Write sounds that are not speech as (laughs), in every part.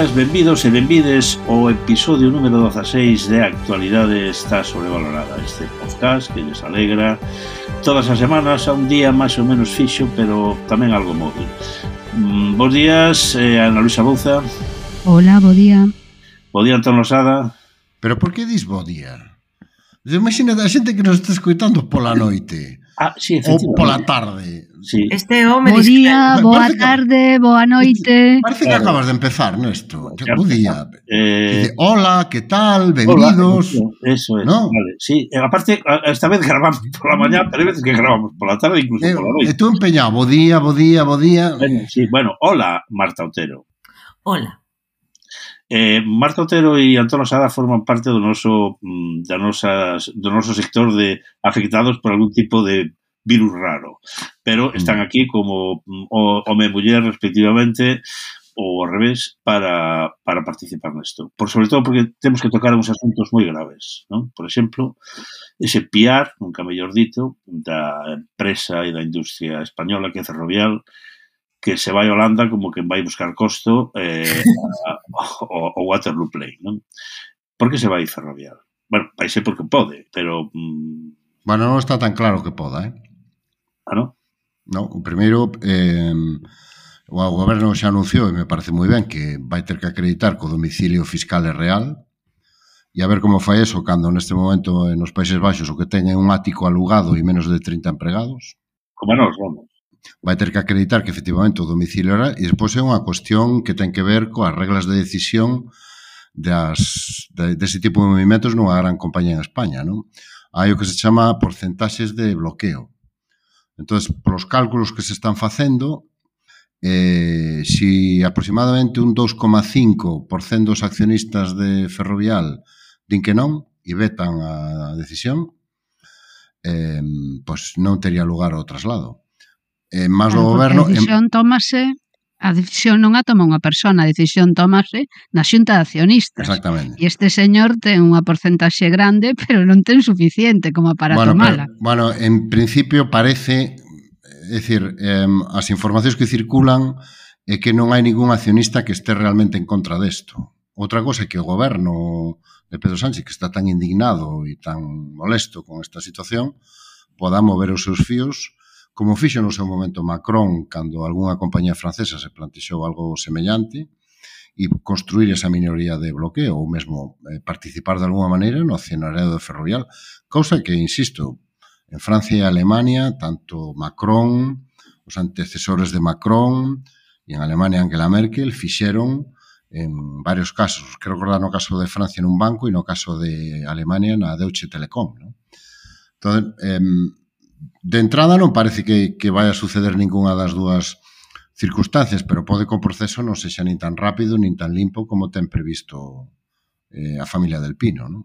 Benvidas, benvidos e benvides ao episodio número 16 de Actualidade está sobrevalorada Este podcast que les alegra. Todas as semanas a un día máis ou menos fixo Pero tamén algo móvil. Mm, Bos días, eh, Ana Luisa Bouza. Hola, bo día. Bo día, Antón Losada. Pero por que dis bo día? Imagina a xente que nos está escoitando pola noite. Ah, sí, Ou pola tarde sí. Este home Bo día, discre... boa tarde, boa noite. Parece que claro. acabas de empezar, Nesto. Claro. Bo día. Eh... Dice, hola, que tal, benvidos. Eso es, ¿no? vale, sí. Eh, aparte, esta vez grabamos por la mañá, pero hay veces que grabamos por la tarde, incluso eh, por la noite. E tú empeñado, bo día, bo día, bo día. Bueno, sí, bueno, hola, Marta Otero. Hola. Eh, Marta Otero e Antonio Sada forman parte do noso mm, da nosas, do noso sector de afectados por algún tipo de virus raro. Pero mm. están aquí como mm, home e muller, respectivamente, ou ao revés, para, para participar nesto. Por sobre todo porque temos que tocar uns asuntos moi graves. Non? Por exemplo, ese piar, nunca mellor dito, da empresa e da industria española que é Ferrovial, que se vai a Holanda como que vai buscar costo eh, a, o, o Waterloo Play. Non? Por que se vai Ferrovial? Bueno, vai ser porque pode, pero... Mm, bueno, non está tan claro que poda, eh? Ah, non? No, o primeiro eh, o goberno xa anunciou e me parece moi ben que vai ter que acreditar que o domicilio fiscal é real e a ver como fai eso cando neste momento nos Países Baixos o que teñen un ático alugado e menos de 30 empregados. Como nos, vamos. Vai ter que acreditar que efectivamente o domicilio era e despois é unha cuestión que ten que ver coas reglas de decisión das, de, dese tipo de movimentos nunha gran compañía en España, non? Hai o que se chama porcentaxes de bloqueo Entonces, polos cálculos que se están facendo, eh, si aproximadamente un 2,5% dos accionistas de Ferrovial din que non e vetan a decisión, eh, pois non tería lugar ao traslado. Eh, máis do goberno... A decisión en... tómase a decisión non a toma unha persona, a decisión tómase na xunta de accionistas. Exactamente. E este señor ten unha porcentaxe grande, (laughs) pero non ten suficiente como para bueno, tomala. Pero, bueno, en principio parece, é dicir, eh, as informacións que circulan é que non hai ningún accionista que este realmente en contra desto. Outra cosa é que o goberno de Pedro Sánchez, que está tan indignado e tan molesto con esta situación, poda mover os seus fíos como fixo no seu momento Macron cando algunha compañía francesa se plantexou algo semellante e construir esa minoría de bloqueo ou mesmo eh, participar de alguna maneira no accionariado ferrovial, cousa que, insisto, en Francia e Alemania, tanto Macron, os antecesores de Macron e en Alemania Angela Merkel fixeron en varios casos. Creo que no caso de Francia en un banco e no caso de Alemania na Deutsche Telekom. ¿no? Entón, eh, de entrada non parece que, que vai a suceder ningunha das dúas circunstancias, pero pode que o proceso non sexa nin tan rápido nin tan limpo como ten previsto eh, a familia del Pino, non?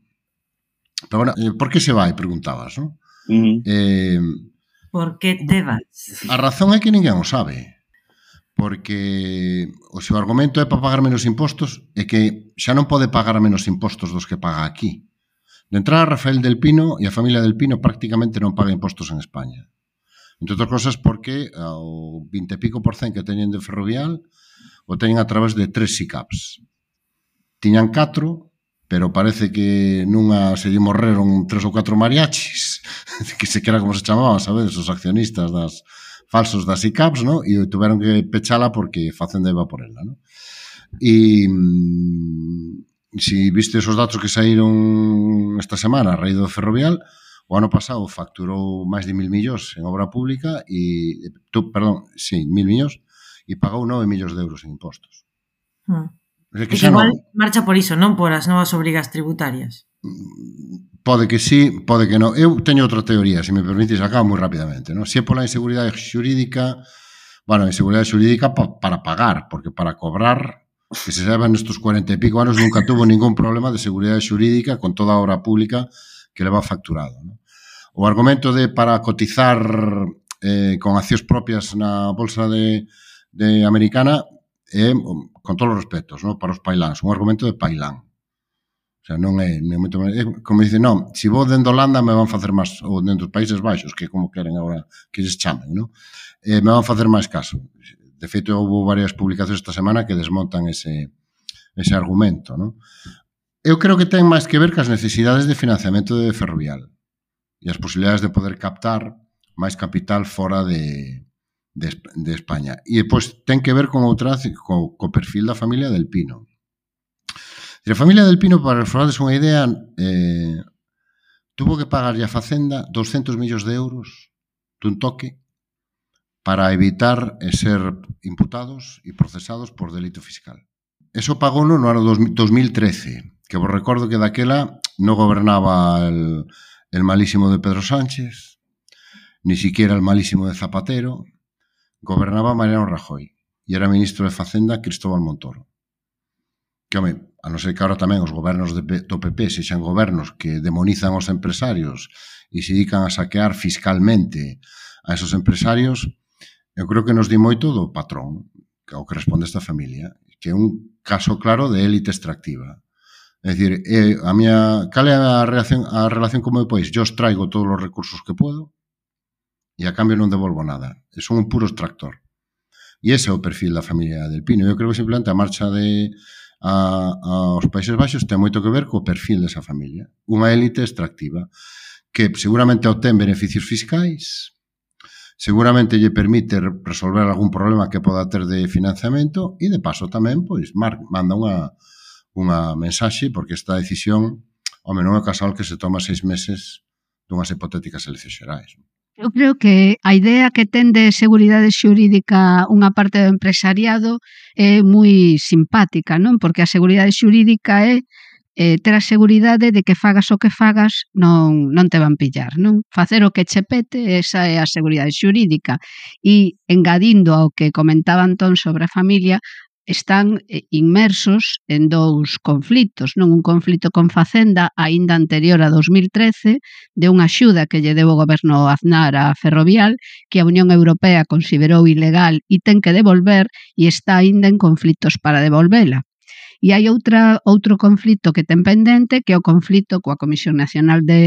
Pero bueno, eh, por que se vai, preguntabas, non? Uh -huh. eh, por que te vas? A razón é que ninguén o sabe. Porque o seu argumento é para pagar menos impostos é que xa non pode pagar menos impostos dos que paga aquí. De entrada, Rafael del Pino e a familia del Pino prácticamente non paga impostos en España. Entre outras cosas porque o 20 e pico por cen que teñen de ferrovial o teñen a través de tres SICAPs. Tiñan catro, pero parece que nunha se lle morreron tres ou catro mariachis, (laughs) que se quera como se chamaban, sabedes, os accionistas das falsos das ICAPs, ¿no? e tiveron que pechala porque facen de por ela. ¿no? E mm, si viste esos datos que saíron esta semana a raíz do ferrovial, o ano pasado facturou máis de mil millóns en obra pública e, perdón, sí, mil millóns e pagou 9 millóns de euros en impostos. Hmm. É que, que igual non... marcha por iso, non por as novas obrigas tributarias. Mm, pode que sí, pode que non. Eu teño outra teoría, se me permites, acabo moi rapidamente. Non? Se é pola inseguridade xurídica, bueno, inseguridade xurídica pa, para pagar, porque para cobrar que se sabe nestos 40 e pico anos nunca tuvo ningún problema de seguridade xurídica con toda a obra pública que leva facturado. Non? O argumento de para cotizar eh, con accións propias na bolsa de, de americana é, eh, con todos os respetos, non? para os pailáns, un argumento de pailán. O sea, non é, nem moito máis, é como dicen, non, se si vou dentro de Holanda me van facer máis, ou dentro dos Países Baixos, que como queren agora que lles chamen, non? Eh, me van facer máis caso. De feito, houve varias publicacións esta semana que desmontan ese, ese argumento. Non? Eu creo que ten máis que ver cas necesidades de financiamento de ferrovial e as posibilidades de poder captar máis capital fora de, de, de España. E depois ten que ver con outra co, co perfil da familia del Pino. E a familia del Pino, para forardes unha idea, eh, tuvo que pagarlle a Facenda 200 millóns de euros dun toque para evitar e ser imputados e procesados por delito fiscal. Eso pagono no ano 2013, que vos recordo que daquela non gobernaba el, el malísimo de Pedro Sánchez, ni siquiera el malísimo de Zapatero, gobernaba Mariano Rajoy e era ministro de Facenda Cristóbal Montoro. Que, home, a non ser que ahora tamén os gobernos de, do PP sexan gobernos que demonizan os empresarios e se dedican a saquear fiscalmente a esos empresarios, eu creo que nos di moito do patrón ao que responde esta familia, que é un caso claro de élite extractiva. É dicir, eh, a miña, cal é a, relación, a relación como meu país? Yo os traigo todos os recursos que puedo e a cambio non devolvo nada. Son un puro extractor. E ese é o perfil da familia del Pino. Eu creo que simplemente a marcha de a, aos Países Baixos ten moito que ver co perfil desa familia. Unha élite extractiva que seguramente obtén beneficios fiscais, seguramente lle permite resolver algún problema que poda ter de financiamento e de paso tamén, pois, Marc, manda unha, unha mensaxe porque esta decisión ao non é casual que se toma seis meses dunhas hipotéticas eleccións xerais. Eu creo que a idea que ten de seguridade xurídica unha parte do empresariado é moi simpática, non? Porque a seguridade xurídica é eh, ter a seguridade de que fagas o que fagas non, non te van pillar, non? Facer o que che pete, esa é a seguridade xurídica. E engadindo ao que comentaba Antón sobre a familia, están eh, inmersos en dous conflitos, non un conflito con Facenda aínda anterior a 2013 de unha axuda que lle deu o goberno Aznar a Ferrovial que a Unión Europea considerou ilegal e ten que devolver e está aínda en conflitos para devolvela. E hai outra outro conflito que ten pendente, que é o conflito coa Comisión Nacional de,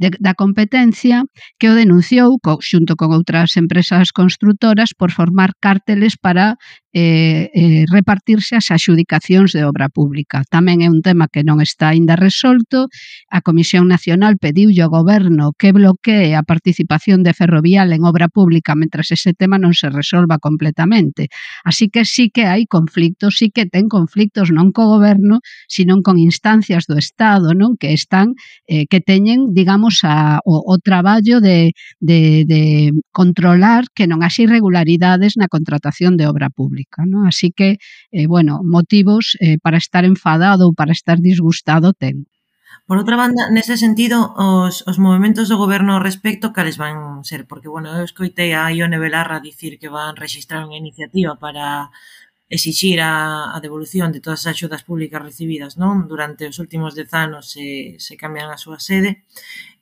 de da Competencia, que o denunciou co, xunto con outras empresas constructoras por formar cárteles para eh, eh, repartirse as axudicacións de obra pública. Tamén é un tema que non está aínda resolto. A Comisión Nacional pediulle ao goberno que bloquee a participación de Ferrovial en obra pública mentras ese tema non se resolva completamente. Así que sí que hai conflictos, sí que ten conflictos non co goberno, sino con instancias do Estado, non que están eh, que teñen, digamos, a, o, o traballo de, de, de controlar que non haxe irregularidades na contratación de obra pública pública. ¿no? Así que, eh, bueno, motivos eh, para estar enfadado ou para estar disgustado ten. Por outra banda, nese sentido, os, os movimentos do goberno ao respecto cales van ser? Porque, bueno, eu escoitei a Ione Belarra dicir que van registrar unha iniciativa para exixir a, a devolución de todas as axudas públicas recibidas non durante os últimos dez anos se, se cambian a súa sede.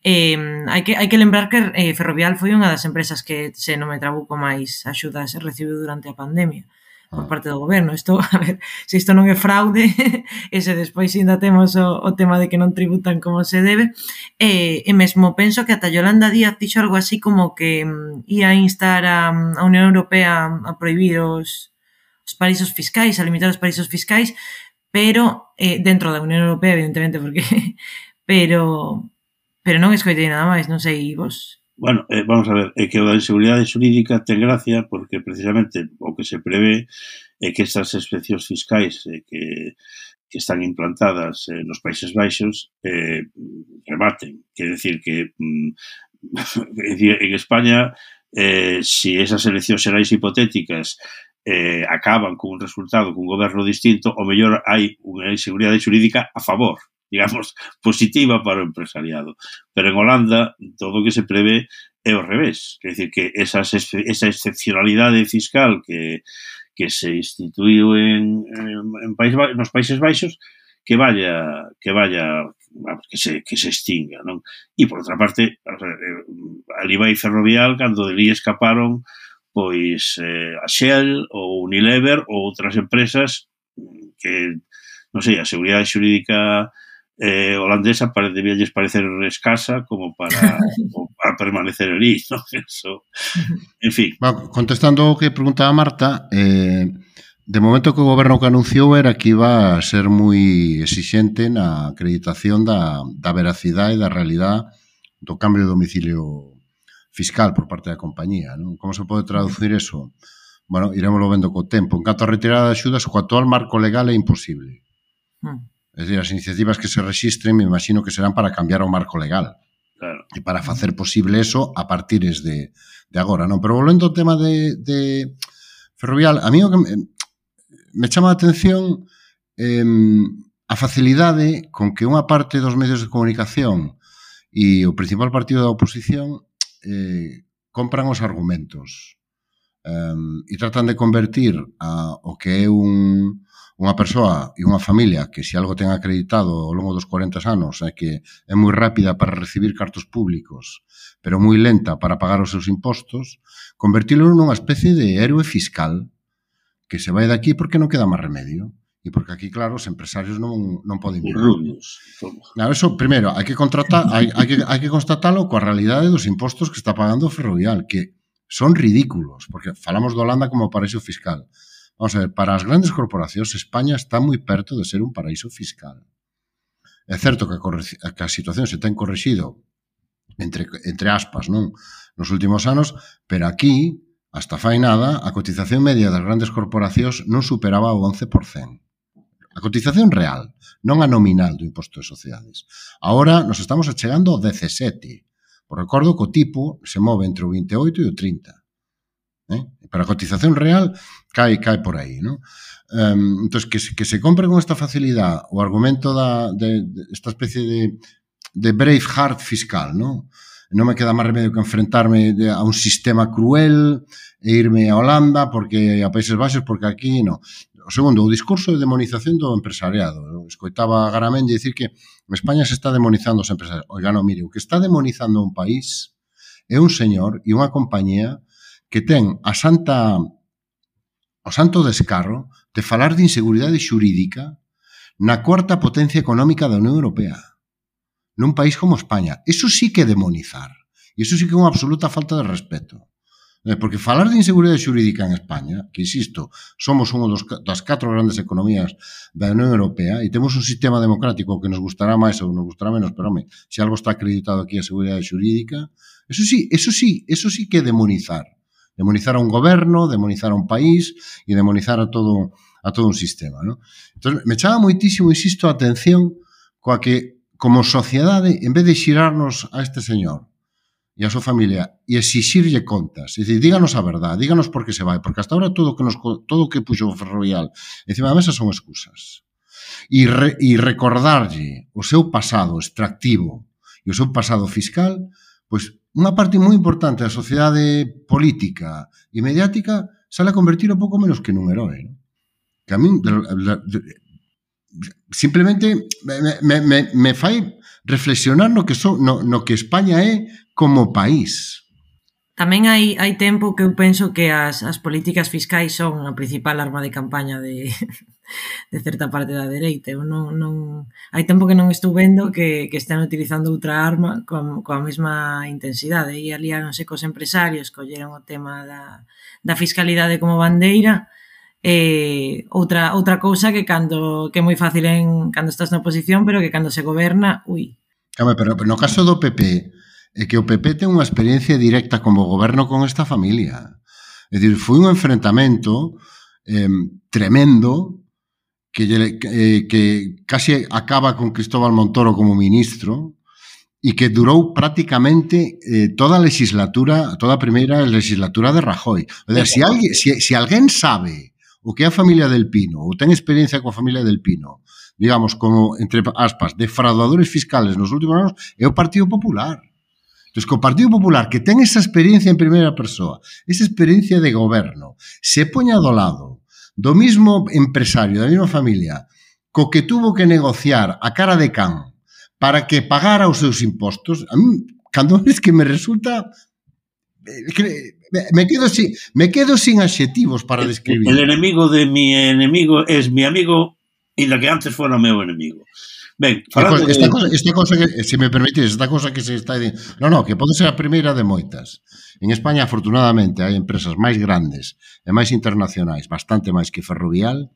Eh, hai, que, hai que lembrar que eh, Ferrovial foi unha das empresas que se non me trabuco máis axudas recibiu durante a pandemia. Ah. por parte do goberno. Isto, (laughs) a ver, se isto non é fraude, (laughs) e se despois ainda temos o, o tema de que non tributan como se debe, e, e mesmo penso que ata Yolanda Díaz dixo algo así como que mm, ia instar a, mm, a Unión Europea a prohibir os, os paraísos fiscais, a limitar os paraísos fiscais, pero eh, dentro da Unión Europea, evidentemente, porque (laughs) pero pero non escoitei nada máis, non sei vos. Bueno, eh, vamos a ver, é que o da inseguridade xurídica ten gracia porque precisamente o que se prevé é que estas excepcións fiscais eh, que, que están implantadas eh, nos Países Baixos eh, rematen. Quer decir que mm, (laughs) en España eh, si esas eleccións xerais hipotéticas eh, acaban cun resultado cun goberno distinto, o mellor hai unha inseguridade xurídica a favor digamos, positiva para o empresariado. Pero en Holanda todo o que se prevé é o revés. Quer dizer, que esas, esa excepcionalidade fiscal que, que se instituiu en, en, en país, nos Países Baixos que vaya que vaya que se, que se extinga, non? E por outra parte, a vai eh, Ferrovial cando de li escaparon pois eh, a Shell ou Unilever ou outras empresas que non sei, a seguridade xurídica eh, holandesa parece lles parecer escasa como para, (laughs) como para permanecer ali, ¿no? (laughs) Eso, en fin. Bueno, contestando o que preguntaba Marta, eh, de momento que o goberno que anunciou era que iba a ser moi exixente na acreditación da, da veracidade e da realidade do cambio de domicilio fiscal por parte da compañía. Non? Como se pode traducir eso? Bueno, iremoslo vendo co tempo. En canto a retirada de axudas, o actual marco legal é imposible. Hmm. É dicir, as iniciativas que se registren, me imagino que serán para cambiar o marco legal. Claro. E para facer posible eso a partir de, de agora, non? Pero volvendo ao tema de, de ferrovial, a mí o que me, me chama a atención eh, a facilidade con que unha parte dos medios de comunicación e o principal partido da oposición eh, compran os argumentos eh, e tratan de convertir a, o que é un unha persoa e unha familia que se algo ten acreditado ao longo dos 40 anos é que é moi rápida para recibir cartos públicos, pero moi lenta para pagar os seus impostos, convertilo nunha especie de héroe fiscal que se vai daqui porque non queda máis remedio. E porque aquí, claro, os empresarios non, non poden vivir. Rubios. Claro, eso, primeiro, hai que, contratar, hai, hai, que, hai que constatalo coa realidade dos impostos que está pagando o ferrovial, que son ridículos, porque falamos de Holanda como paraíso fiscal. Vamos a ver, para as grandes corporacións, España está moi perto de ser un paraíso fiscal. É certo que a, que a situación se ten correxido entre, entre aspas, non? Nos últimos anos, pero aquí, hasta fai nada, a cotización media das grandes corporacións non superaba o 11%. A cotización real, non a nominal do imposto de sociedades. Ahora nos estamos achegando ao 17. Por recordo que o tipo se move entre o 28 e o 30. Eh? Pero a cotización real cae, cae por aí, non? Um, entón, que, que se compre con esta facilidade o argumento da, de, de esta especie de, de brave heart fiscal, non? non me queda máis remedio que enfrentarme a un sistema cruel e irme a Holanda porque a Países Baixos porque aquí non. O segundo, o discurso de demonización do empresariado. Eu escoitaba a Garamendi dicir que en España se está demonizando os empresarios. Oiga, non, mire, o que está demonizando un país é un señor e unha compañía que ten a santa o santo descarro de falar de inseguridade xurídica na cuarta potencia económica da Unión Europea, nun país como España. Eso sí que é demonizar. E iso sí que é unha absoluta falta de respeto. Eh, porque falar de inseguridade xurídica en España, que insisto, somos unha dos, das catro grandes economías da Unión Europea e temos un sistema democrático que nos gustará máis ou nos gustará menos, pero home, se algo está acreditado aquí a seguridade xurídica, eso sí, eso sí, eso sí que é demonizar. Demonizar a un goberno, demonizar a un país e demonizar a todo a todo un sistema, ¿no? Entón, me chama moitísimo, insisto, a atención coa que como sociedade, en vez de xirarnos a este señor e a súa familia e exixirlle contas, é dicir, díganos a verdade, díganos por que se vai, porque hasta ahora todo que nos todo que puxo o ferrovial encima da mesa son excusas. E, re, e recordarlle o seu pasado extractivo e o seu pasado fiscal, pois unha parte moi importante da sociedade política e mediática sale a convertir o pouco menos que nun herói. Non? Que a min de, de, de, simplemente me, me, me, me fai reflexionar no que, so, no, no que España é como país. Tamén hai, hai tempo que eu penso que as, as políticas fiscais son a principal arma de campaña de, de certa parte da dereita. Eu non, non... Hai tempo que non estou vendo que, que están utilizando outra arma con, coa mesma intensidade. E aliáronse cos empresarios, colleron o tema da, da fiscalidade como bandeira, eh, outra, outra cousa que cando que é moi fácil en cando estás na oposición, pero que cando se goberna, ui. Came, pero, pero no caso do PP, é que o PP ten unha experiencia directa como goberno con esta familia. É dicir, foi un enfrentamento eh, tremendo que, eh, que casi acaba con Cristóbal Montoro como ministro y que durou prácticamente eh, toda a legislatura, toda a primeira legislatura de Rajoy. O sea, si, alguén, si, si alguén sabe o que é a familia del Pino, ou ten experiencia coa familia del Pino, digamos, como, entre aspas, defraudadores fiscales nos últimos anos, é o Partido Popular. Entón, que o Partido Popular, que ten esa experiencia en primeira persoa, esa experiencia de goberno, se poña do lado do mismo empresario, da mesma familia, co que tuvo que negociar a cara de can para que pagara os seus impostos, a mí, cando (laughs) es que me resulta eh, me quedo sin me quedo sin adxetivos para describir. El enemigo de mi enemigo es mi amigo e la que antes fora meu enemigo. Ben, falando esta, cosa, esta cosa que, se me permites, esta cosa que se está dicindo. No, no, que pode ser a primeira de moitas. En España, afortunadamente, hai empresas máis grandes e máis internacionais, bastante máis que Ferrovial,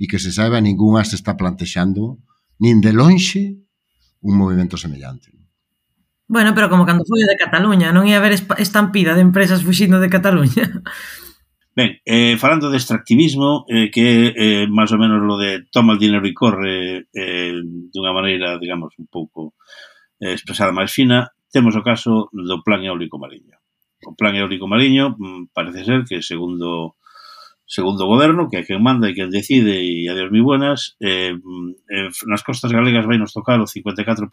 e que se saiba ningunha se está plantexando nin de lonxe un movimento semellante. Bueno, pero como cando foi de Cataluña, non ia haber estampida de empresas fuxindo de Cataluña. (laughs) Ben, eh, falando de extractivismo, eh, que é eh, máis ou menos lo de toma el dinero e corre eh, dunha maneira, digamos, un pouco eh, expresada máis fina, temos o caso do plan eólico mariño. O plan eólico mariño mm, parece ser que segundo segundo o goberno, que é quen manda e quen decide, e adiós mi buenas, eh, mm, eh, nas costas galegas vai nos tocar o 54%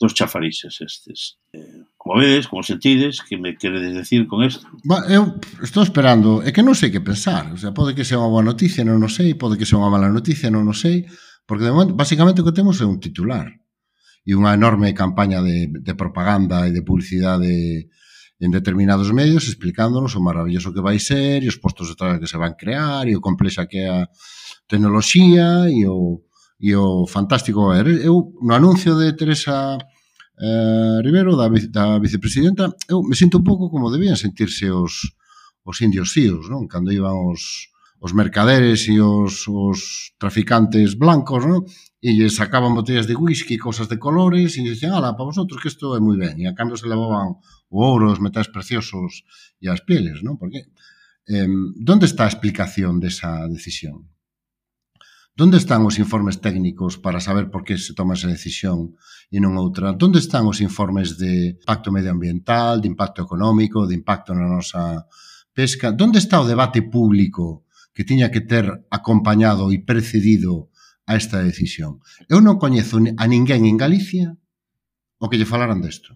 dos chafarixes estes. Eh, como vedes, como sentides, que me queredes decir con isto? Ba, eu estou esperando, é que non sei que pensar, o sea, pode que sea unha boa noticia, non o sei, pode que sea unha mala noticia, non o sei, porque de momento, basicamente o que temos é un titular e unha enorme campaña de, de propaganda e de publicidade de en determinados medios explicándonos o maravilloso que vai ser e os postos de traballo que se van crear e o complexa que é a tecnoloxía e o, e o fantástico eu no anuncio de Teresa eh, Rivero da, da vicepresidenta eu me sinto un pouco como debían sentirse os, os indios síos non cando iban os, os mercaderes e os, os traficantes blancos non? e lle sacaban botellas de whisky, cosas de colores, e dicían, ala, para vosotros que isto é moi ben. E a cambio se levaban o ouro, os metais preciosos e as pieles, non? Porque eh, onde está a explicación desa decisión? Donde están os informes técnicos para saber por que se toma esa decisión e non outra? Donde están os informes de impacto medioambiental, de impacto económico, de impacto na nosa pesca? Donde está o debate público que tiña que ter acompañado e precedido a esta decisión? Eu non coñezo a ninguén en Galicia o que lle falaran desto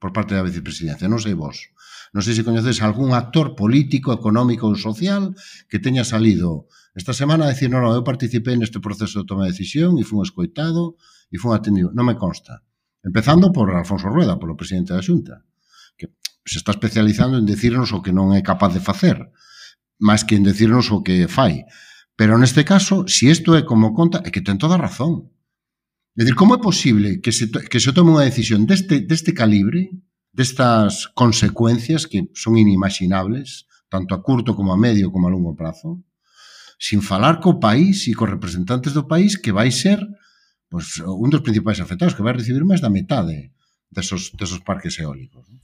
por parte da vicepresidencia. Non sei vos. Non sei se coñecedes algún actor político, económico ou social que teña salido esta semana a decir, non, non, eu participei neste proceso de toma de decisión e fun escoitado e fun atendido. Non me consta. Empezando por Alfonso Rueda, polo presidente da Xunta, que se está especializando en decirnos o que non é capaz de facer, máis que en decirnos o que fai. Pero neste caso, se si isto é como conta, é que ten toda a razón. É dicir, como é posible que se, que se tome unha decisión deste, deste calibre, destas consecuencias que son inimaginables, tanto a curto como a medio como a longo prazo, sin falar co país e cos representantes do país que vai ser pues, un dos principais afectados, que vai recibir máis da metade desos, desos parques eólicos. Non?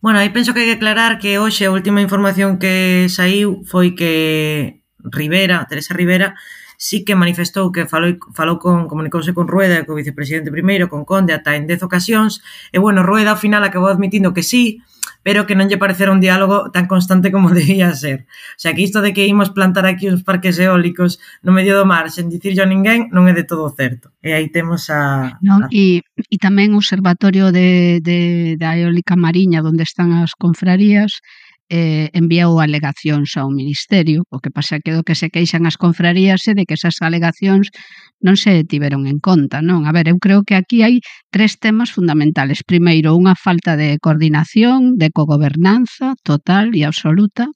Bueno, aí penso que hai que aclarar que hoxe a última información que saiu foi que Rivera, Teresa Rivera, sí que manifestou que falou, falou con, comunicouse con Rueda, co vicepresidente primeiro, con Conde, ata en dez ocasións, e bueno, Rueda ao final acabou admitindo que sí, pero que non lle parecera un diálogo tan constante como (laughs) debía ser. O sea, que isto de que imos plantar aquí uns parques eólicos no medio do mar sen dicirlo a ninguén non é de todo certo. E aí temos a... Non, a... E, e tamén o observatorio de, de, da eólica mariña onde están as confrarías eh, enviou alegacións ao Ministerio, o que pasa que do que se queixan as confrarías é de que esas alegacións non se tiveron en conta, non? A ver, eu creo que aquí hai tres temas fundamentales. Primeiro, unha falta de coordinación, de cogobernanza total e absoluta,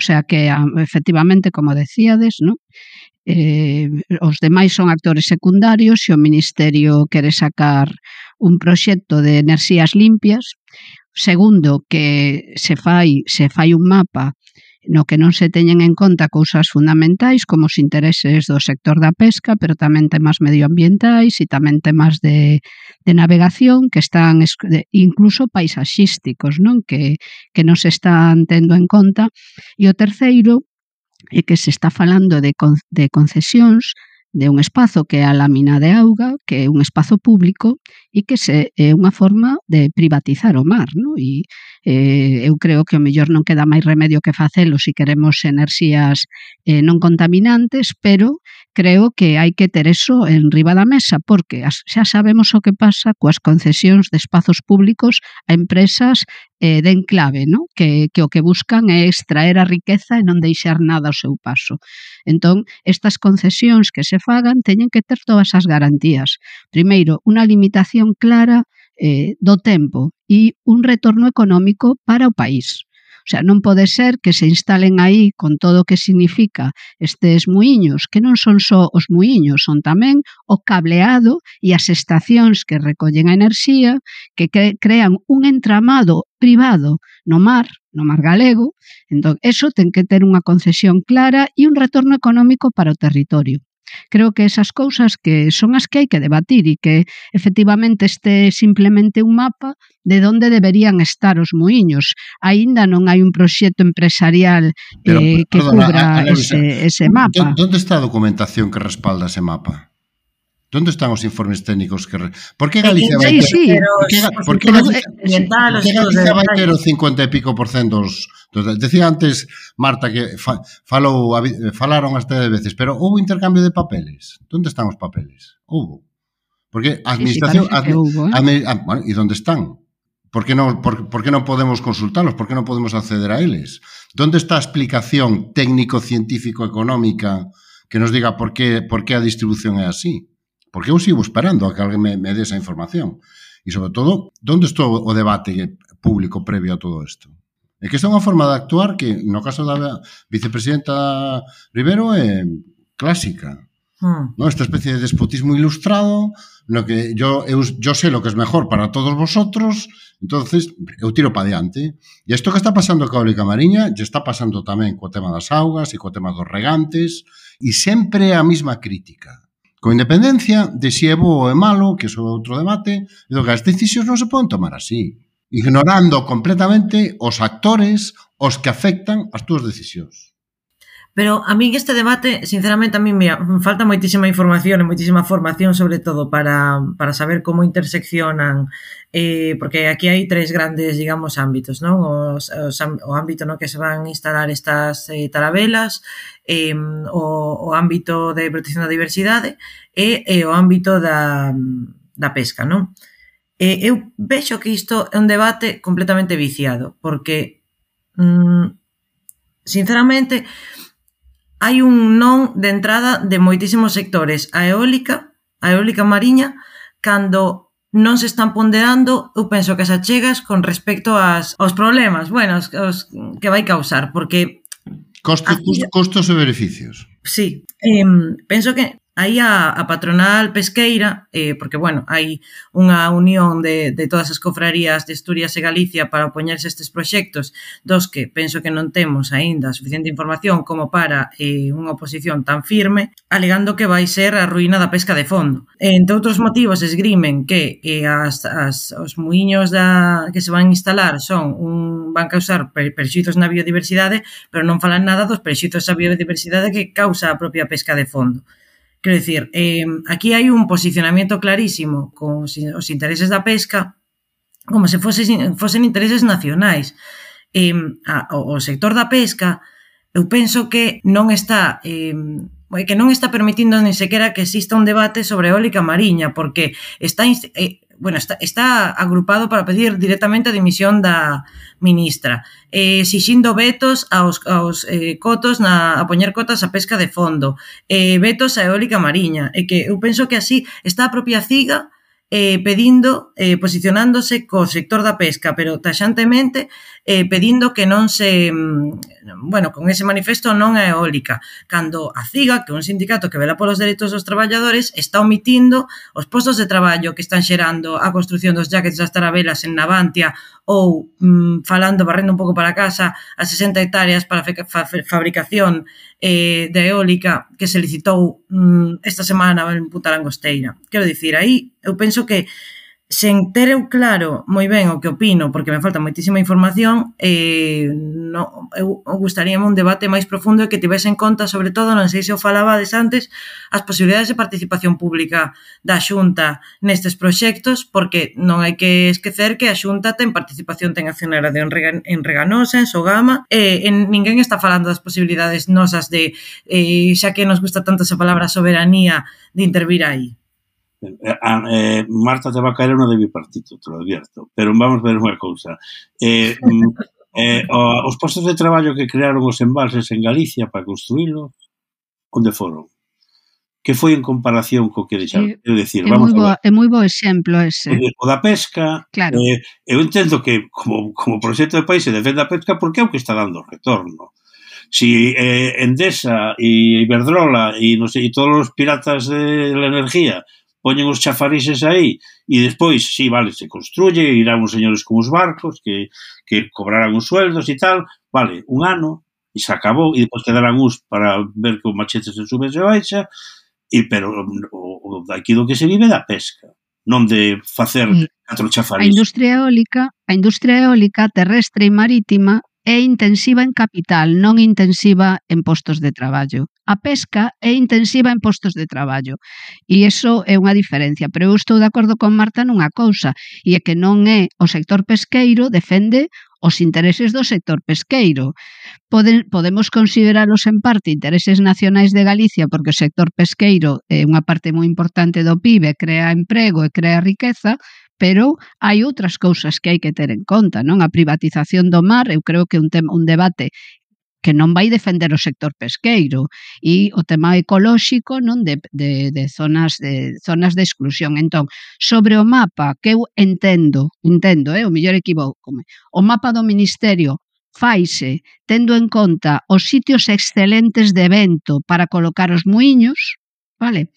O sea que, ah, efectivamente, como decíades, ¿no? eh, os demais son actores secundarios se o Ministerio quere sacar un proxecto de enerxías limpias. Segundo, que se fai, se fai un mapa no que non se teñen en conta cousas fundamentais como os intereses do sector da pesca, pero tamén temas medioambientais e tamén temas de, de navegación que están incluso paisaxísticos, non? Que, que non se están tendo en conta. E o terceiro é que se está falando de, de concesións de un espazo que é a lámina de auga, que é un espazo público e que se, é unha forma de privatizar o mar. No? E eh, eu creo que o mellor non queda máis remedio que facelo se si queremos enerxías eh, non contaminantes, pero creo que hai que ter eso en riba da mesa, porque xa sabemos o que pasa coas concesións de espazos públicos a empresas eh, den clave, no? que, que o que buscan é extraer a riqueza e non deixar nada ao seu paso. Entón, estas concesións que se fagan teñen que ter todas as garantías. Primeiro, unha limitación clara eh, do tempo e un retorno económico para o país sea, non pode ser que se instalen aí con todo o que significa estes muiños, que non son só os muiños, son tamén o cableado e as estacións que recollen a enerxía, que crean un entramado privado no mar, no mar galego. Entón, eso ten que ter unha concesión clara e un retorno económico para o territorio. Creo que esas cousas que son as que hai que debatir e que efectivamente este simplemente un mapa de onde deberían estar os muiños. Aínda non hai un proxecto empresarial Pero, eh, que perdona, cubra a, a, a, ese, ese mapa. Onde está a documentación que respalda ese mapa? Donde están os informes técnicos que re... Por que Galicia vai ter, sí, sí. por que, por que Galicia, vai ter o 50 e pico por cento dos, dos decía antes Marta que fa, falou falaron hasta de veces, pero houve intercambio de papeles. Donde están os papeles? Houbo. Porque a administración sí, sí, hubo, eh? admi... a, bueno, e onde están? Por que non por, por que non podemos consultalos? Por que non podemos acceder a eles? Donde está a explicación técnico-científico-económica que nos diga por que por que a distribución é así? Porque eu sigo esperando a que alguén me, me dé esa información. E, sobre todo, onde está o debate público previo a todo isto? É que esta é unha forma de actuar que, no caso da vicepresidenta Rivero, é clásica. Hmm. ¿no? Esta especie de despotismo ilustrado, no que yo, eu, yo sé lo que es mejor para todos vosotros, entonces eu tiro para diante. E isto que está pasando coa eólica mariña, lle está pasando tamén co tema das augas e co tema dos regantes, e sempre a mesma crítica. Con independencia de si é bo ou é malo, que iso é outro debate, do que as decisións non se poden tomar así, ignorando completamente os actores os que afectan as túas decisións. Pero a min este debate, sinceramente, a min mira, falta moitísima información e moitísima formación, sobre todo, para, para saber como interseccionan, eh, porque aquí hai tres grandes, digamos, ámbitos, non? Os, os, o ámbito no que se van a instalar estas eh, tarabelas, eh, o, o ámbito de protección da diversidade e, e o ámbito da, da pesca, non? E eu vexo que isto é un debate completamente viciado, porque, mm, sinceramente, hai un non de entrada de moitísimos sectores. A eólica, a eólica mariña, cando non se están ponderando, eu penso que as achegas con respecto ás, aos problemas, bueno, os, os que vai causar, porque Costos, costos, costos e beneficios. Sí, eh, penso que Aí a, a patronal pesqueira, eh, porque, bueno, hai unha unión de, de todas as cofrarías de Asturias e Galicia para opoñerse estes proxectos, dos que penso que non temos aínda suficiente información como para eh, unha oposición tan firme, alegando que vai ser a ruína da pesca de fondo. E, entre outros motivos, esgrimen que eh, as, as, os muiños da, que se van instalar son un, van causar perxitos na biodiversidade, pero non falan nada dos perxitos á biodiversidade que causa a propia pesca de fondo. Quero dicir, eh, aquí hai un posicionamento clarísimo con os intereses da pesca como se fosen, fosen intereses nacionais. Eh, a, o sector da pesca, eu penso que non está eh, que non está permitindo nin sequera que exista un debate sobre eólica mariña, porque está eh, bueno, está, está agrupado para pedir directamente a dimisión da ministra. Eh, exixindo vetos aos, aos eh, cotos na, a poñer cotas a pesca de fondo. Eh, vetos a eólica mariña. E que eu penso que así está a propia CIGA eh, pedindo, eh, posicionándose co sector da pesca, pero taxantemente eh, pedindo que non se, mm, bueno, con ese manifesto non é eólica, cando a CIGA, que é un sindicato que vela polos dereitos dos traballadores, está omitindo os postos de traballo que están xerando a construción dos jackets das tarabelas en Navantia ou mm, falando, barrendo un pouco para casa, a 60 hectáreas para fa fa fabricación eh, de eólica que se licitou mm, esta semana en Punta Langosteira. Quero dicir, aí eu penso que sen ter eu claro moi ben o que opino, porque me falta moitísima información, eh, no, eu gustaríame un debate máis profundo e que tivese en conta, sobre todo, non sei se o falabades antes, as posibilidades de participación pública da Xunta nestes proxectos, porque non hai que esquecer que a Xunta ten participación, ten acción de en Reganosa, en Sogama, e eh, en, ninguén está falando das posibilidades nosas de, eh, xa que nos gusta tanto esa palabra soberanía, de intervir aí. Eh, ah, eh, Marta te va a caer no de bipartito, te lo advierto. Pero vamos ver unha cousa. Eh, (laughs) mm, eh, os postos de traballo que crearon os embalses en Galicia para construílo, onde foron? Que foi en comparación co que deixaron? É, decir, é, vamos moi bo, é moi bo exemplo ese. O da pesca, claro. eh, eu entendo que como, como proxecto de país se defende a pesca porque é o que está dando retorno si eh, Endesa e Iberdrola e, no sei, e todos os piratas de la energía poñen os chafarises aí e despois, sí, vale, se construye, irán uns señores con os barcos que, que cobrarán os sueldos e tal, vale, un ano e se acabou e depois quedarán uns para ver que o machete se sube e baixa e pero o, o daqui do que se vive da pesca non de facer mm. catro chafarís. A industria eólica, a industria eólica terrestre e marítima é intensiva en capital, non intensiva en postos de traballo. A pesca é intensiva en postos de traballo. E iso é unha diferencia. Pero eu estou de acordo con Marta nunha cousa, e é que non é o sector pesqueiro defende os intereses do sector pesqueiro. Poden, podemos considerarlos en parte intereses nacionais de Galicia porque o sector pesqueiro é unha parte moi importante do PIB, crea emprego e crea riqueza, pero hai outras cousas que hai que ter en conta, non? A privatización do mar, eu creo que un tema un debate que non vai defender o sector pesqueiro e o tema ecolóxico non de, de, de zonas de zonas de exclusión. Entón, sobre o mapa que eu entendo, entendo, eh, o mellor equivocome. O mapa do ministerio faise tendo en conta os sitios excelentes de evento para colocar os muiños, vale?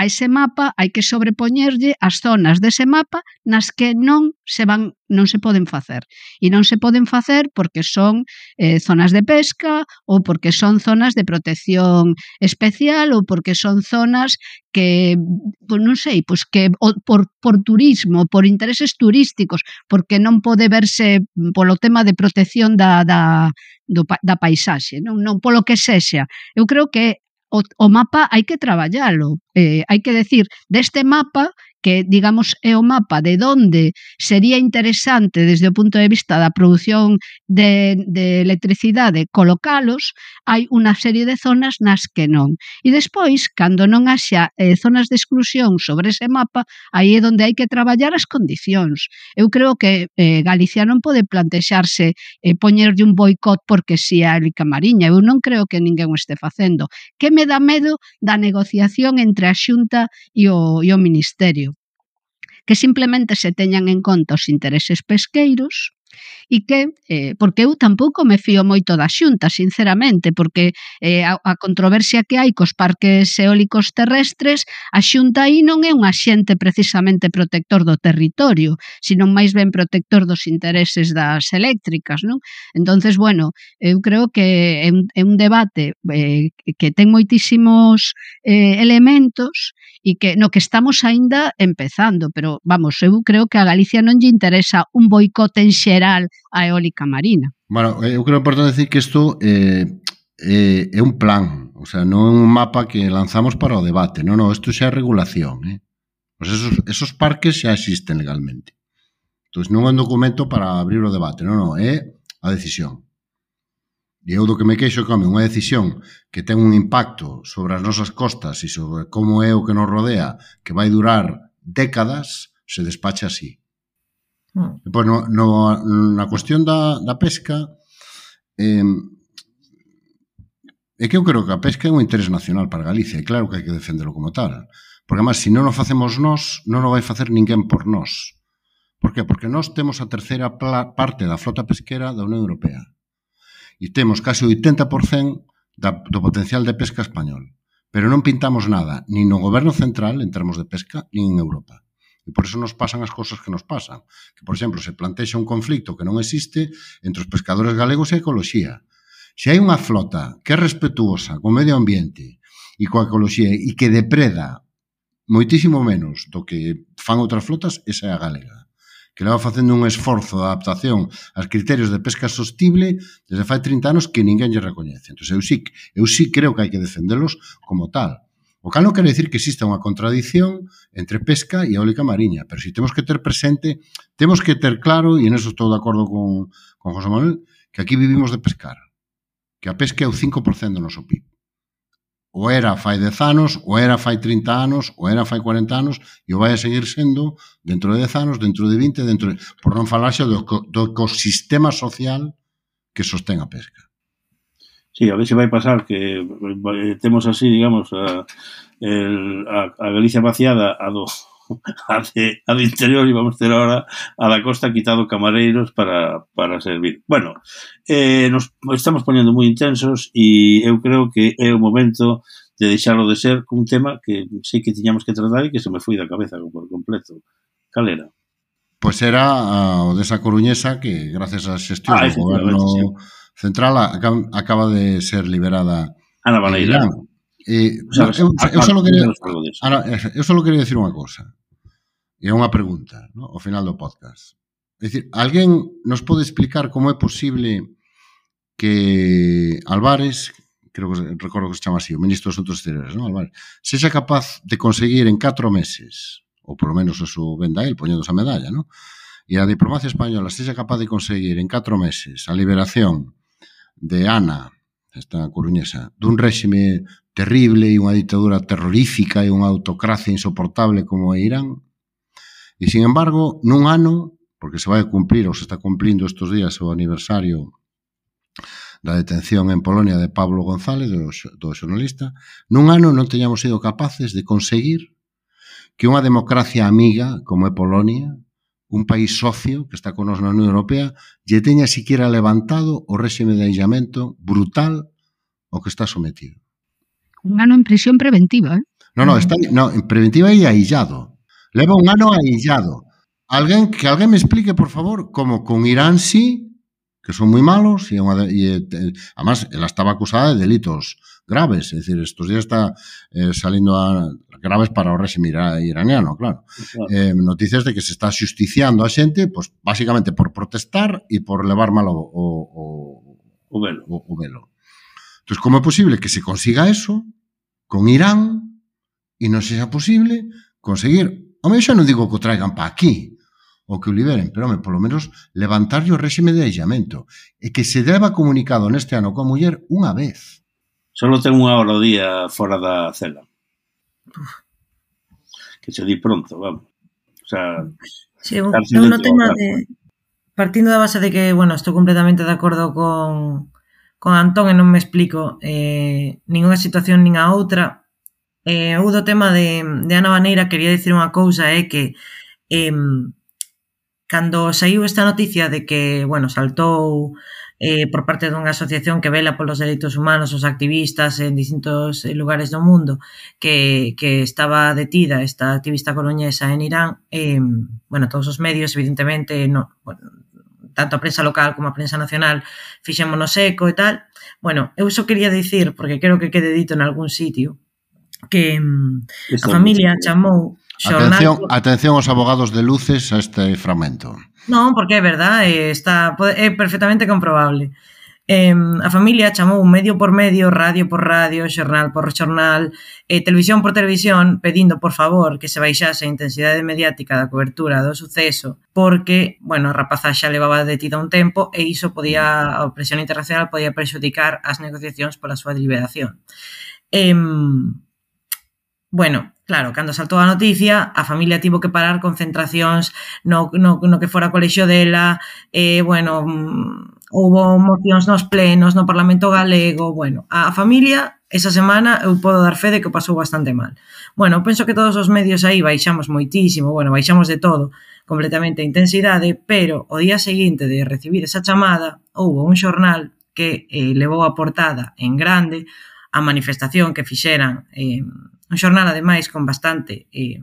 a ese mapa hai que sobrepoñerlle as zonas dese mapa nas que non se van non se poden facer. E non se poden facer porque son eh, zonas de pesca ou porque son zonas de protección especial ou porque son zonas que, pues, non sei, pues que o, por, por turismo, por intereses turísticos, porque non pode verse polo tema de protección da, da, do, da paisaxe, non, non polo que sexa. Eu creo que o, o mapa hai que traballalo. Eh, hai que decir, deste mapa que digamos é o mapa de donde sería interesante desde o punto de vista da produción de, de electricidade colocalos, hai unha serie de zonas nas que non. E despois, cando non haxa eh, zonas de exclusión sobre ese mapa, aí é onde hai que traballar as condicións. Eu creo que eh, Galicia non pode plantexarse eh, poñerlle un boicot porque si a Élica Mariña. Eu non creo que ninguén o este facendo. Que me dá medo da negociación entre a Xunta e o, e o Ministerio que simplemente se teñan en conta os intereses pesqueiros e que eh, porque eu tampouco me fío moito da Xunta, sinceramente, porque eh, a, a controversia que hai cos parques eólicos terrestres, a Xunta aí non é un axente precisamente protector do territorio, sino máis ben protector dos intereses das eléctricas, non? Entonces, bueno, eu creo que é un, é un debate eh, que ten moitísimos eh, elementos e que no que estamos aínda empezando, pero vamos, eu creo que a Galicia non lle interesa un boicote en xeral xeral a eólica marina. Bueno, eh, eu creo importante decir que isto eh, eh, é un plan, o sea, non é un mapa que lanzamos para o debate, non, non, isto xa é regulación, eh? pues esos, esos parques xa existen legalmente. Entón, non é un documento para abrir o debate, non, non, é a decisión. E eu do que me queixo que, home, unha decisión que ten un impacto sobre as nosas costas e sobre como é o que nos rodea, que vai durar décadas, se despacha así. Mm. Pois no, no, na cuestión da, da pesca, eh, é que eu creo que a pesca é un interés nacional para Galicia, e claro que hai que defenderlo como tal. Porque, además, se si non o facemos nós, non o vai facer ninguén por nós. Por que? Porque nós temos a terceira parte da flota pesquera da Unión Europea. E temos casi o 80% da, do potencial de pesca español. Pero non pintamos nada, nin no goberno central, en termos de pesca, nin en Europa. E por eso nos pasan as cousas que nos pasan. Que, por exemplo, se plantexa un conflicto que non existe entre os pescadores galegos e a ecoloxía. Se hai unha flota que é respetuosa co medio ambiente e coa ecoloxía e que depreda moitísimo menos do que fan outras flotas, esa é a galega que leva facendo un esforzo de adaptación aos criterios de pesca sostible desde fai 30 anos que ninguén lle recoñece. Entón, eu sí, eu sí creo que hai que defendelos como tal O cal non quere decir que exista unha contradición entre pesca e eólica mariña, pero si temos que ter presente, temos que ter claro, e en eso estou de acordo con, con José Manuel, que aquí vivimos de pescar, que a pesca é o 5% do noso PIB. O era fai 10 anos, o era fai 30 anos, o era fai 40 anos, e o vai a seguir sendo dentro de 10 anos, dentro de 20, dentro de, por non falarse do, do ecosistema social que sostén a pesca. Sí, a veces vai pasar que eh, temos así, digamos, a, el, a, a Galicia vaciada a do, (laughs) a de, a de interior e vamos ter ahora a da costa quitado camareiros para, para servir. Bueno, eh, nos estamos poñendo moi intensos e eu creo que é o momento de deixarlo de ser un tema que sei que tiñamos que tratar e que se me foi da cabeza por completo. Cal era? Pois pues era ah, o desa Coruñesa que gracias á xestión ah, do goberno... Sí Central acaba, acaba de ser liberada Ana Baleira. Eh, eu, eu, só quería, Ana, eu só quería decir unha cosa e unha pregunta no? ao final do podcast é dicir, alguén nos pode explicar como é posible que Álvarez creo que recordo que se chama así o ministro dos Asuntos Exteriores no? Álvarez, sexa capaz de conseguir en 4 meses ou polo menos eso venda el poñendo esa medalla no? e a diplomacia española sexa capaz de conseguir en 4 meses a liberación de Ana, esta coruñesa, dun réxime terrible e unha ditadura terrorífica e unha autocracia insoportable como é Irán. E, sin embargo, nun ano, porque se vai cumplir ou se está cumplindo estes días o aniversario da detención en Polonia de Pablo González, do, do xornalista, nun ano non teñamos sido capaces de conseguir que unha democracia amiga como é Polonia un país socio que está con nos na Unión Europea lle teña siquiera levantado o réxime de aislamento brutal o que está sometido. Un ano en prisión preventiva, eh? No, no, está, no en preventiva e aillado. Leva un ano aillado. Alguén que alguén me explique, por favor, como con Irán sí, que son moi malos e, unha, e, e además ela estaba acusada de delitos graves. É dicir, estos días está eh, salindo a graves para o réxime iraniano, claro. claro. Eh, noticias de que se está xusticiando a xente, pois, pues, basicamente por protestar e por levar mal o, o, o, o velo. O, o velo. Entón, como é posible que se consiga eso con Irán e non sexa posible conseguir, o xa non digo que o traigan para aquí, o que o liberen, pero, home, polo menos levantarlle o réxime de aillamento e que se deba comunicado neste ano coa muller unha vez. Solo ten unha hora o día fora da cela. Que se di pronto, vamos. O sea, sí, eu, eu no tema de... Partindo da base de que, bueno, estou completamente de acordo con, con Antón e non me explico eh, ninguna situación nin a outra. Eh, eu do tema de, de Ana Baneira quería dicir unha cousa, é eh, que eh, cando saiu esta noticia de que, bueno, saltou eh, por parte dunha asociación que vela polos dereitos humanos os activistas en distintos eh, lugares do mundo que, que estaba detida esta activista coruñesa en Irán eh, bueno, todos os medios evidentemente no, bueno, tanto a prensa local como a prensa nacional fixémonos eco e tal. Bueno, eu só quería dicir, porque creo que quede dito en algún sitio, que mm, a familia chamou Xornal... Atención, atención aos abogados de luces a este fragmento. Non, porque é verdade, eh, está, é perfectamente comprobable. Eh, a familia chamou medio por medio, radio por radio, xornal por xornal, eh, televisión por televisión, pedindo, por favor, que se baixase a intensidade mediática da cobertura do suceso, porque, bueno, a rapaza xa levaba detida un tempo e iso podía, a presión internacional podía perxudicar as negociacións pola súa liberación. Eh, bueno, Claro, cando saltou a noticia, a familia tivo que parar concentracións no, no, no que fora colexio dela, eh, bueno, mm, houbo mocións nos plenos, no Parlamento Galego, bueno, a familia esa semana eu podo dar fe de que pasou bastante mal. Bueno, penso que todos os medios aí baixamos moitísimo, bueno, baixamos de todo, completamente a intensidade, pero o día seguinte de recibir esa chamada, houbo un xornal que eh, levou a portada en grande a manifestación que fixeran eh, un xornal ademais con bastante eh,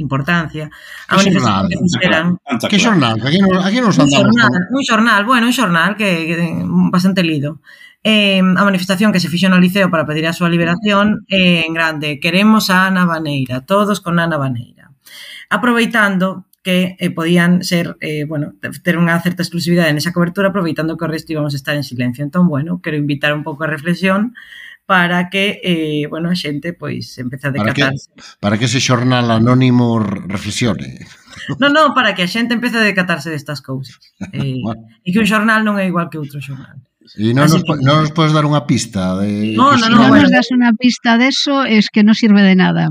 importancia. A que xornal? Fixeran, que xornal? Aquí non, aquí non un xornal, un xornal, bueno, un xornal que, que bastante lido. Eh, a manifestación que se fixo no Liceo para pedir a súa liberación eh, en grande. Queremos a Ana Baneira, todos con Ana Baneira. Aproveitando que eh, podían ser, eh, bueno, ter unha certa exclusividade nesa cobertura aproveitando que o resto íbamos a estar en silencio. Entón, bueno, quero invitar un pouco a reflexión para que, eh, bueno, a xente pois empece a decatarse. Para que, para que ese xornal anónimo reflexione. Non, non, para que a xente empece a decatarse destas cousas. Eh, (laughs) bueno. E que un xornal non é igual que outro xornal. E non nos, que... non nos podes dar unha pista? De... No, no, no, non bueno. nos das unha pista deso, es que non sirve de nada,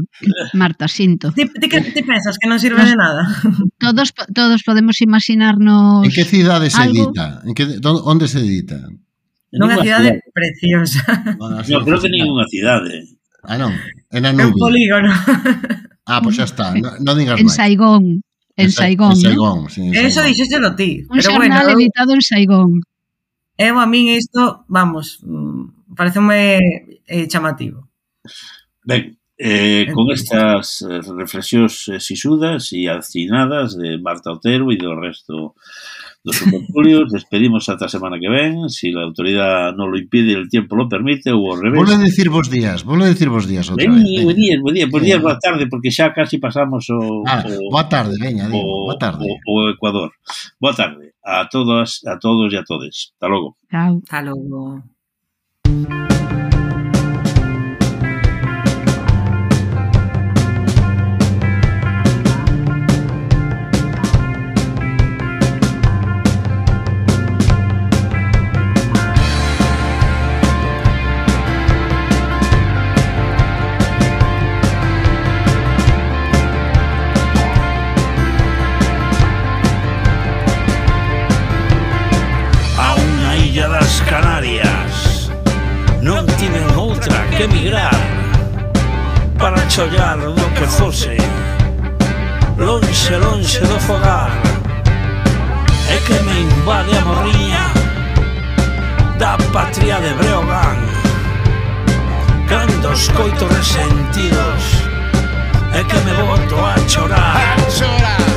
Marta, sinto. Ti, ti, que, ti pensas que non sirve nos, de nada? (laughs) Todos todos podemos imaginarnos En que cidade se edita? En que, onde se edita? Nunha cidade, cidade preciosa. Bueno, no, creo que ninguna cidade. Eh. Ah, non, en Anubis. É un polígono. Ah, pois pues xa está, non, no digas en máis. En Saigón. En Saigón, en Saigón, ¿no? sí, en Saigón. Eso dixéselo ti. Un pero xornal bueno, editado en Saigón. Eu a min isto, vamos, mm, pareceume eh, chamativo. Ben, eh, con estas eh, reflexións eh, sisudas e acinadas de Marta Otero e do resto dos concultorios. (laughs) Despedimos ata a semana que ven, se si a autoridade non lo impide, e el tempo lo permite ou ao revés. Vole decir vos días, vole decir vos días outra ven, vez. Ven. días, día, buen día, buen días, boa tarde, porque xa casi pasamos o... Ah, o boa tarde, veña, digo, boa tarde. O, o Ecuador. Boa tarde a todas, a todos e a todes. Hasta logo. Chao. Hasta logo. lonxe, lonxe do fogar. É que me invade a morriña Da patria de Breogán. Cando escoito resentidos É que me boto a chorar. A chorar.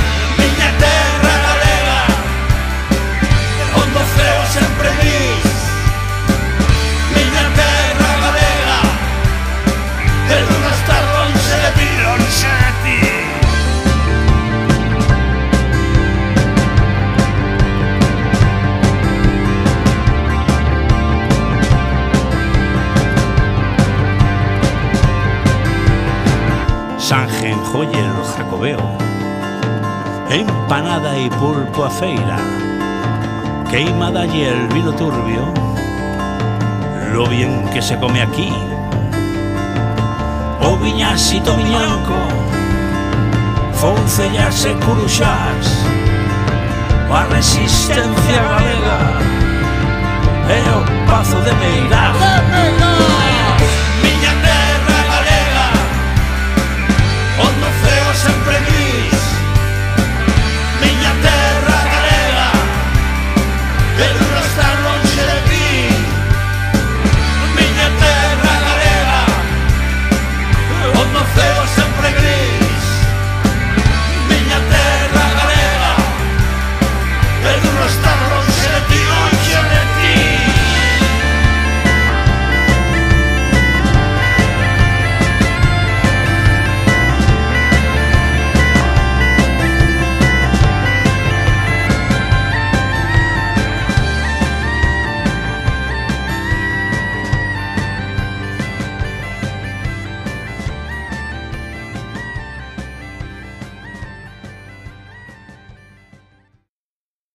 Sanjoy no Jacobeo Empanada e pulpo a feira. Queimada y el vino turbio. Lo bien que se come aquí. O viñasito miñanco, Foncellas e curuxás A resistencia galega E o pazo de Meirás